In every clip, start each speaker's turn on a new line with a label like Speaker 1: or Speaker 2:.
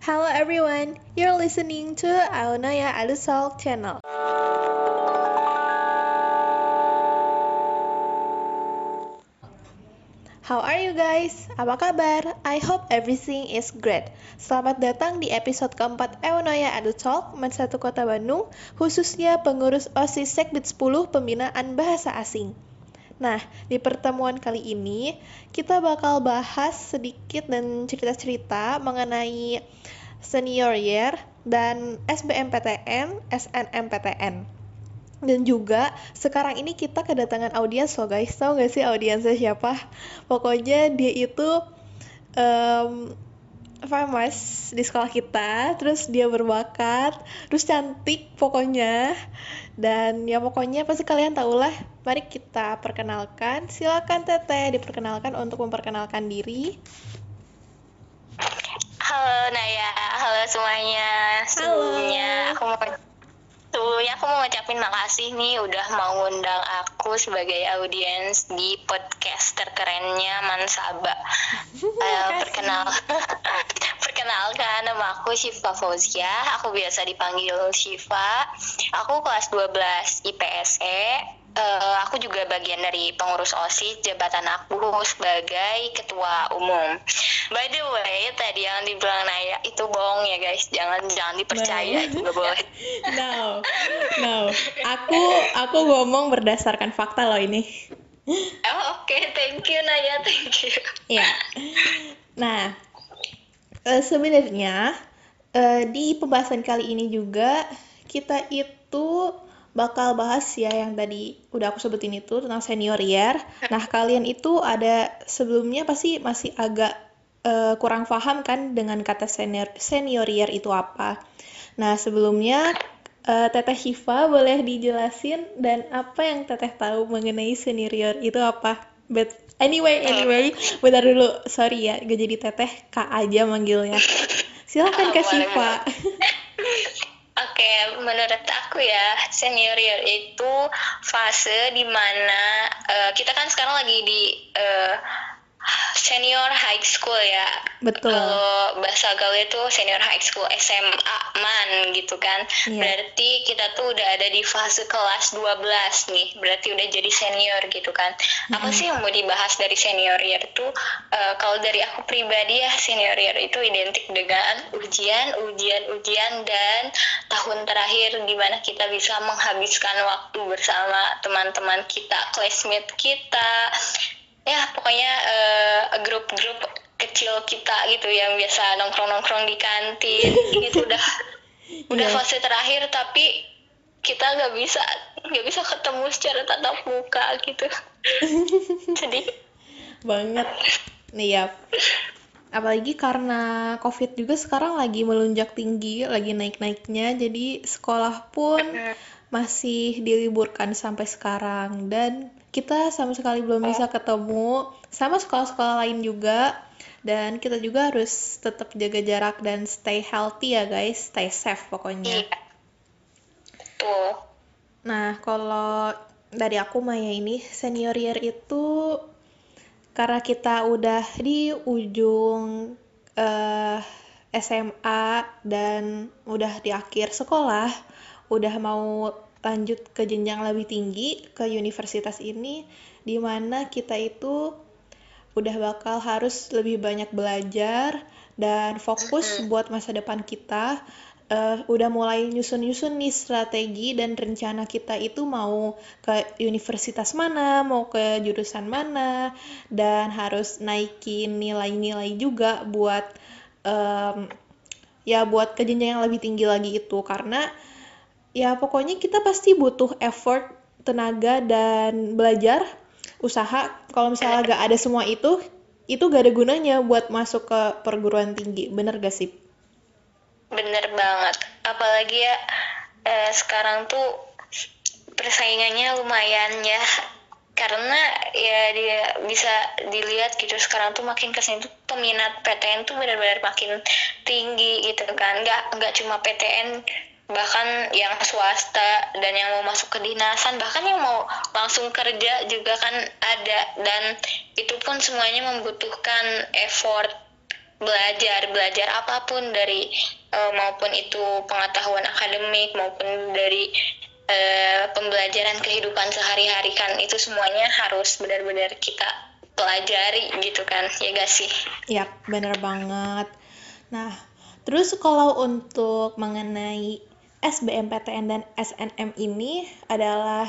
Speaker 1: Hello everyone, you're listening to Aonaya Alusol channel. How are you guys? Apa kabar? I hope everything is great. Selamat datang di episode keempat Eunoya Adu Talk, Satu Kota Bandung, khususnya pengurus OSIS Sekbid 10 Pembinaan Bahasa Asing. Nah, di pertemuan kali ini kita bakal bahas sedikit dan cerita-cerita mengenai senior year dan SBMPTN, SNMPTN dan juga sekarang ini kita kedatangan audiens loh guys. Tau gak sih audiensnya siapa? Pokoknya dia itu um, famous di sekolah kita terus dia berbakat terus cantik pokoknya. Dan ya pokoknya pasti kalian tau lah. Mari kita perkenalkan. Silakan teteh diperkenalkan untuk memperkenalkan diri.
Speaker 2: Halo Naya, halo semuanya. Sebelumnya aku mau Sebelumnya aku mau ngucapin makasih nih udah mau ngundang aku sebagai audiens di podcast terkerennya Mansaba. uh, perkenal perkenalkan nama aku Syifa Fauzia, aku biasa dipanggil Syifa. Aku kelas 12 IPSE uh, aku juga bagian dari pengurus OSIS jabatan aku sebagai ketua umum. By the way, tadi yang dibilang Naya itu bohong ya guys, jangan jangan dipercaya juga boleh.
Speaker 1: no, no, aku aku ngomong berdasarkan fakta loh ini.
Speaker 2: Oh, Oke, okay. thank you Naya, thank you.
Speaker 1: Ya, nah uh, sebenarnya uh, di pembahasan kali ini juga kita itu bakal bahas ya yang tadi udah aku sebutin itu tentang senior year. Nah, kalian itu ada sebelumnya pasti masih agak uh, kurang paham kan dengan kata senior senior year itu apa. Nah, sebelumnya uh, Teteh Shiva boleh dijelasin dan apa yang Teteh tahu mengenai senior year itu apa? But anyway, anyway, bentar dulu. Sorry ya, gak jadi Teteh, Kak aja manggilnya. Silahkan Kak Shiva.
Speaker 2: Oke, menurut aku ya senior year itu fase di mana uh, eh, kita kan sekarang lagi di uh, senior high school ya.
Speaker 1: Betul.
Speaker 2: Kalau bahasa gaul itu senior high school SMA man gitu kan. Yeah. Berarti kita tuh udah ada di fase kelas 12 nih. Berarti udah jadi senior gitu kan. Mm-hmm. Apa sih yang mau dibahas dari senior year itu? Uh, kalau dari aku pribadi ya senior year itu identik dengan ujian, ujian, ujian dan tahun terakhir di mana kita bisa menghabiskan waktu bersama teman-teman kita, classmate kita, ya pokoknya uh, grup-grup kecil kita gitu yang biasa nongkrong-nongkrong di kantin gitu. Udah udah yeah. fase terakhir tapi kita nggak bisa nggak bisa ketemu secara tatap muka gitu. Sedih
Speaker 1: banget. Nih ya. Apalagi karena covid juga sekarang lagi melunjak tinggi lagi naik naiknya jadi sekolah pun masih diliburkan sampai sekarang. Dan kita sama sekali belum bisa ketemu. Sama sekolah-sekolah lain juga. Dan kita juga harus tetap jaga jarak dan stay healthy ya guys. Stay safe pokoknya.
Speaker 2: Iya.
Speaker 1: Nah kalau dari aku Maya ini senior year itu karena kita udah di ujung uh, eh, SMA dan udah di akhir sekolah udah mau lanjut ke jenjang lebih tinggi ke universitas ini di mana kita itu udah bakal harus lebih banyak belajar dan fokus buat masa depan kita. Uh, udah mulai nyusun-nyusun nih strategi dan rencana kita itu mau ke universitas mana, mau ke jurusan mana, dan harus naikin nilai-nilai juga buat um, ya buat ke jenjang yang lebih tinggi lagi itu. Karena ya pokoknya kita pasti butuh effort, tenaga dan belajar, usaha. Kalau misalnya gak ada semua itu, itu gak ada gunanya buat masuk ke perguruan tinggi. Bener gak sih?
Speaker 2: Bener banget. Apalagi ya eh, sekarang tuh persaingannya lumayan ya karena ya dia bisa dilihat gitu sekarang tuh makin ke sini tuh peminat PTN tuh benar-benar makin tinggi gitu kan nggak nggak cuma PTN bahkan yang swasta dan yang mau masuk ke dinasan bahkan yang mau langsung kerja juga kan ada dan itu pun semuanya membutuhkan effort belajar belajar apa pun dari uh, maupun itu pengetahuan akademik maupun dari uh, pembelajaran kehidupan sehari-hari kan itu semuanya harus benar-benar kita pelajari gitu kan ya gak sih?
Speaker 1: Ya bener banget. Nah terus kalau untuk mengenai SBMPTN dan SNM ini adalah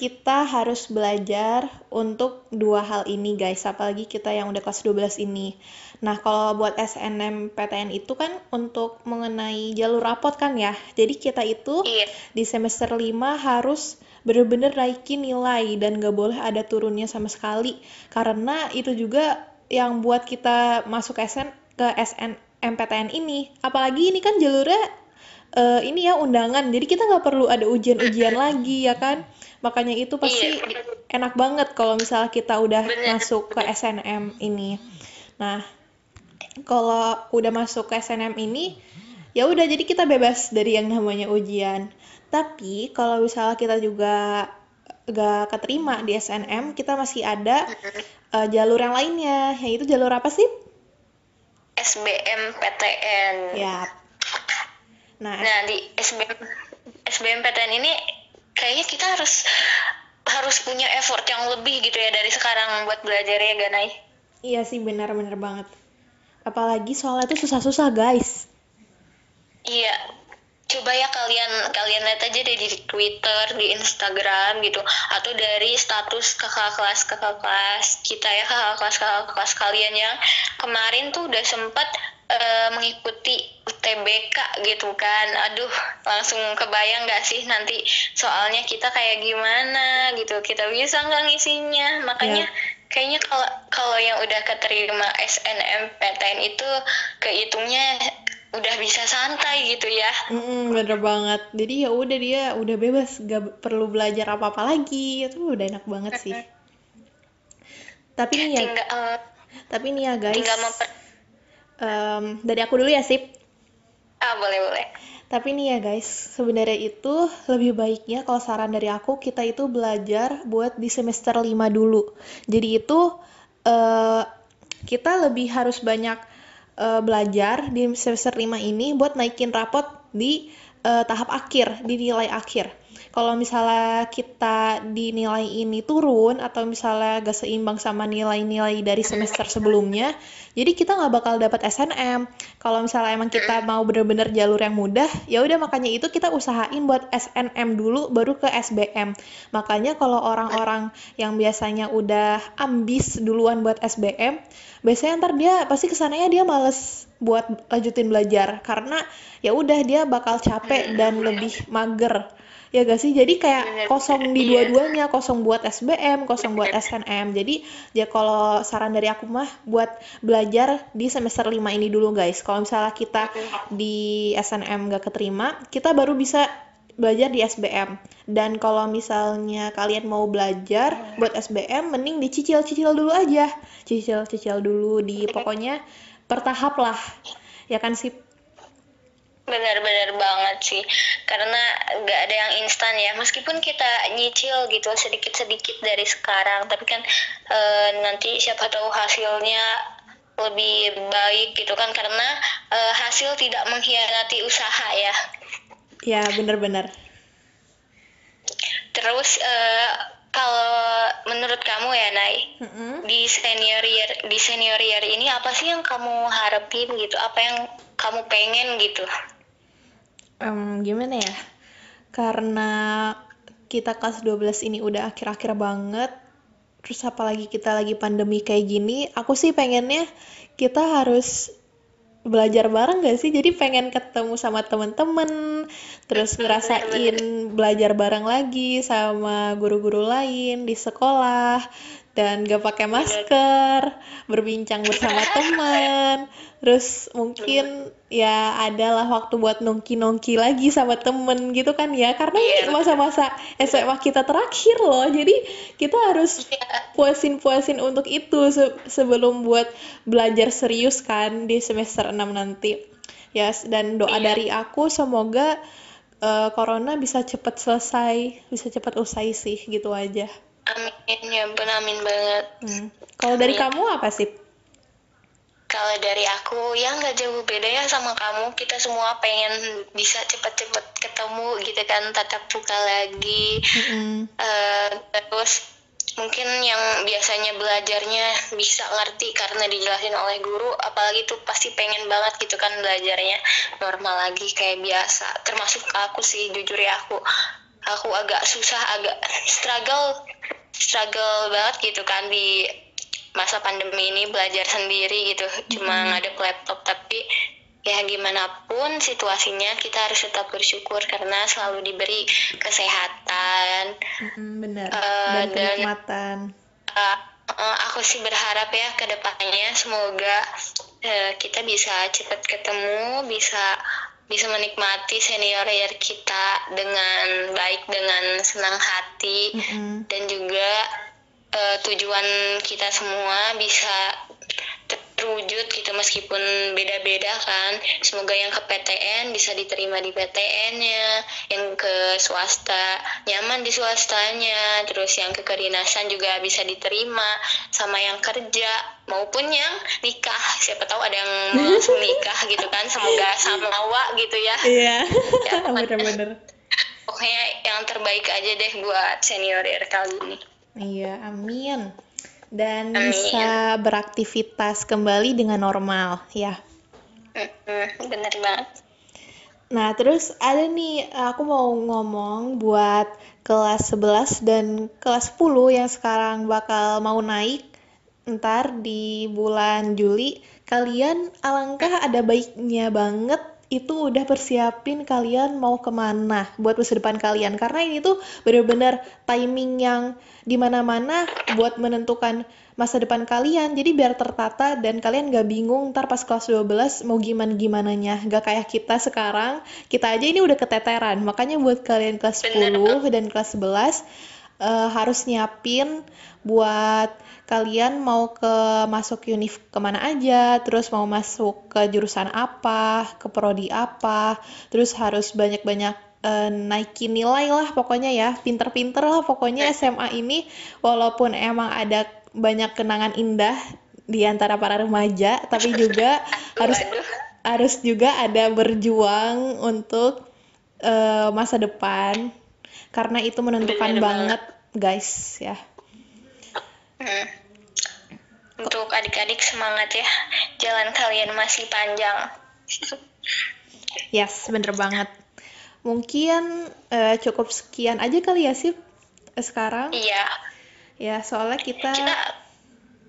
Speaker 1: kita harus belajar untuk dua hal ini guys, apalagi kita yang udah kelas 12 ini. Nah, kalau buat SNMPTN itu kan untuk mengenai jalur rapot kan ya. Jadi kita itu
Speaker 2: iya.
Speaker 1: di semester 5 harus bener-bener naikin nilai dan gak boleh ada turunnya sama sekali. Karena itu juga yang buat kita masuk SN ke SNMPTN ini. Apalagi ini kan jalurnya uh, ini ya undangan. Jadi kita nggak perlu ada ujian-ujian lagi ya kan? Makanya itu pasti iya. enak banget kalau misalnya kita udah bener, masuk ke SNM ini. Nah kalau udah masuk ke SNM ini ya udah jadi kita bebas dari yang namanya ujian. Tapi kalau misalnya kita juga gak keterima di SNM kita masih ada uh, jalur yang lainnya. Yaitu jalur apa sih?
Speaker 2: SBMPTN
Speaker 1: ya
Speaker 2: Nah, nah di SBM SBMPTN ini kayaknya kita harus harus punya effort yang lebih gitu ya dari sekarang buat belajar ya Ganai.
Speaker 1: Iya sih benar-benar banget. Apalagi soalnya itu susah-susah guys.
Speaker 2: Iya, coba ya kalian kalian lihat aja deh di Twitter, di Instagram gitu, atau dari status kakak kelas kakak kelas kita ya kakak kelas kakak kelas kalian yang kemarin tuh udah sempat uh, mengikuti UTBK gitu kan. Aduh langsung kebayang gak sih nanti soalnya kita kayak gimana gitu. Kita bisa nggak ngisinya? Makanya yeah. kayaknya kalau kalau yang udah keterima SNMPTN itu kehitungnya udah bisa santai gitu ya.
Speaker 1: Mm, bener banget. Jadi ya udah dia udah bebas gak perlu belajar apa apa lagi. Itu udah enak banget sih. Tapi nih ya tinggal, uh, tapi nih ya guys. tinggal memper um, dari aku dulu ya sip?
Speaker 2: Ah boleh boleh.
Speaker 1: Tapi nih ya guys sebenarnya itu lebih baiknya kalau saran dari aku kita itu belajar buat di semester 5 dulu. Jadi itu uh, kita lebih harus banyak uh, belajar di semester 5 ini buat naikin rapot di uh, tahap akhir di nilai akhir kalau misalnya kita di nilai ini turun atau misalnya gak seimbang sama nilai-nilai dari semester sebelumnya, jadi kita nggak bakal dapat SNM. Kalau misalnya emang kita mau bener-bener jalur yang mudah, ya udah makanya itu kita usahain buat SNM dulu baru ke SBM. Makanya kalau orang-orang yang biasanya udah ambis duluan buat SBM, biasanya ntar dia pasti ke sananya dia males buat lanjutin belajar karena ya udah dia bakal capek dan lebih mager ya gak sih? Jadi kayak kosong di iya. dua-duanya kosong buat SBM kosong buat SNM jadi ya kalau saran dari aku mah buat belajar di semester 5 ini dulu guys. Kalau misalnya kita di SNM gak keterima kita baru bisa belajar di SBM dan kalau misalnya kalian mau belajar buat SBM mending dicicil-cicil dulu aja. Cicil-cicil dulu di pokoknya bertahap lah. Ya kan sih
Speaker 2: Benar-benar banget sih, karena nggak ada yang instan ya. Meskipun kita nyicil gitu sedikit-sedikit dari sekarang, tapi kan e, nanti siapa tahu hasilnya lebih baik gitu kan, karena e, hasil tidak mengkhianati usaha ya.
Speaker 1: Ya benar-benar.
Speaker 2: Terus e, kalau menurut kamu ya Nay, mm-hmm. di senior year di senior year ini apa sih yang kamu harapin gitu? Apa yang kamu pengen gitu?
Speaker 1: Um, gimana ya? Karena kita kelas 12 ini udah akhir-akhir banget terus apalagi kita lagi pandemi kayak gini aku sih pengennya kita harus belajar bareng gak sih? Jadi pengen ketemu sama temen-temen terus ngerasain belajar bareng lagi sama guru-guru lain di sekolah dan gak pakai masker, berbincang bersama teman, terus mungkin ya adalah waktu buat nongki-nongki lagi sama temen gitu kan ya, karena ini iya. masa-masa SMA kita terakhir loh, jadi kita harus iya. puasin-puasin untuk itu se sebelum buat belajar serius kan di semester 6 nanti. Ya, yes, dan doa iya. dari aku semoga uh, corona bisa cepat selesai, bisa cepat usai sih gitu aja.
Speaker 2: Amin ya ampun amin banget.
Speaker 1: Hmm. Kalau dari kamu apa sih?
Speaker 2: kalau dari aku ya nggak jauh beda ya sama kamu kita semua pengen bisa cepet-cepet ketemu gitu kan tatap muka lagi mm-hmm. uh, terus mungkin yang biasanya belajarnya bisa ngerti karena dijelasin oleh guru apalagi tuh pasti pengen banget gitu kan belajarnya normal lagi kayak biasa termasuk aku sih jujur ya aku aku agak susah agak struggle struggle banget gitu kan di masa pandemi ini belajar sendiri gitu. Cuma mm -hmm. ngadep laptop tapi ya gimana pun situasinya kita harus tetap bersyukur karena selalu diberi kesehatan
Speaker 1: mm, benar. uh, dan kenikmatan.
Speaker 2: uh, uh, aku sih berharap ya ke depannya semoga uh, kita bisa cepat ketemu bisa bisa menikmati senior year kita dengan baik dengan senang hati mm -hmm. dan juga uh, tujuan kita semua bisa terwujud gitu meskipun beda-beda kan. Semoga yang ke PTN bisa diterima di PTN-nya yang ke swasta nyaman di swastanya terus yang ke kedinasan juga bisa diterima sama yang kerja maupun yang nikah. Siapa tahu ada yang mau langsung nikah gitu kan semoga sama awak gitu ya.
Speaker 1: Iya. Ya, bener-bener.
Speaker 2: Pokoknya yang terbaik aja deh buat senior kali ini.
Speaker 1: Iya, amin. Dan amin. bisa beraktivitas kembali dengan normal, ya.
Speaker 2: Bener banget.
Speaker 1: Nah, terus ada nih, aku mau ngomong buat kelas 11 dan kelas 10 yang sekarang bakal mau naik ntar di bulan Juli. Kalian alangkah ada baiknya banget itu udah persiapin kalian mau ke mana buat masa depan kalian. Karena ini tuh bener-bener timing yang di mana-mana buat menentukan masa depan kalian. Jadi biar tertata dan kalian gak bingung ntar pas kelas 12 mau gimana gimana nya gak kayak kita sekarang kita aja ini udah keteteran. Makanya buat kalian kelas 10 dan kelas 11 uh, eh, harus nyiapin buat kalian mau ke masuk univ ke mana aja, terus mau masuk ke jurusan apa, ke prodi apa, terus harus banyak-banyak uh, naikin nilai lah pokoknya ya, pinter-pinter lah pokoknya SMA ini. Walaupun emang ada banyak kenangan indah di antara para remaja, tapi juga harus harus juga ada berjuang untuk uh, masa depan. Karena itu menentukan banget guys ya.
Speaker 2: Hmm. Untuk adik-adik semangat ya, jalan kalian masih panjang.
Speaker 1: yes, bener banget. Mungkin uh, cukup sekian aja kali ya sih sekarang.
Speaker 2: Iya.
Speaker 1: Ya, soalnya kita, kita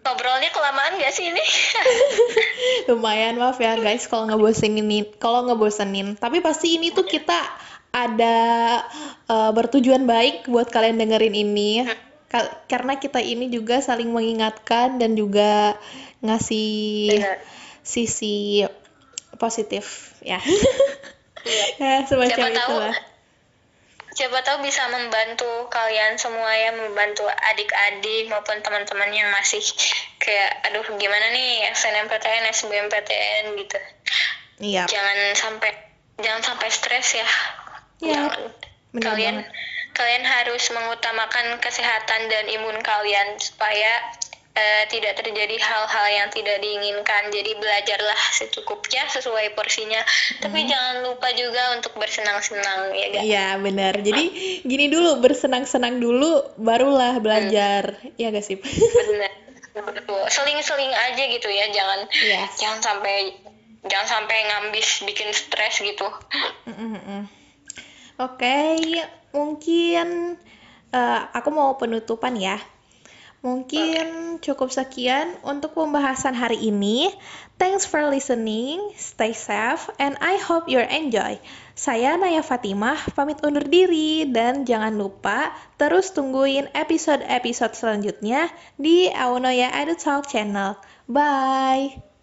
Speaker 2: ngobrolnya kelamaan gak sih ini?
Speaker 1: Lumayan maaf ya guys kalau ngebosenin kalau ngebosenin. Tapi pasti ini tuh kita ada uh, bertujuan baik buat kalian dengerin ini. Hmm karena kita ini juga saling mengingatkan dan juga ngasih Benar. sisi positif ya.
Speaker 2: Iya. ya semacam siapa tahu, itulah. Siapa tahu bisa membantu kalian semua ya, membantu adik-adik maupun teman-teman yang masih kayak aduh gimana nih SNMPTN, SBMPTN gitu.
Speaker 1: Iya.
Speaker 2: Jangan sampai jangan sampai stres ya. Iya. kalian banget kalian harus mengutamakan kesehatan dan imun kalian supaya uh, tidak terjadi hal-hal yang tidak diinginkan. Jadi belajarlah secukupnya sesuai porsinya. Hmm. Tapi jangan lupa juga untuk bersenang-senang ya guys.
Speaker 1: Iya benar. Jadi gini dulu bersenang-senang dulu barulah belajar. Hmm. Ya sih?
Speaker 2: Benar. Seling-seling aja gitu ya. Jangan yes. jangan sampai jangan sampai ngambis bikin stres gitu.
Speaker 1: Mm -mm. Oke, mungkin uh, aku mau penutupan ya. Mungkin cukup sekian untuk pembahasan hari ini. Thanks for listening, stay safe, and I hope you enjoy. Saya Naya Fatimah, pamit undur diri, dan jangan lupa terus tungguin episode-episode selanjutnya di Aunoya Edu Talk channel. Bye!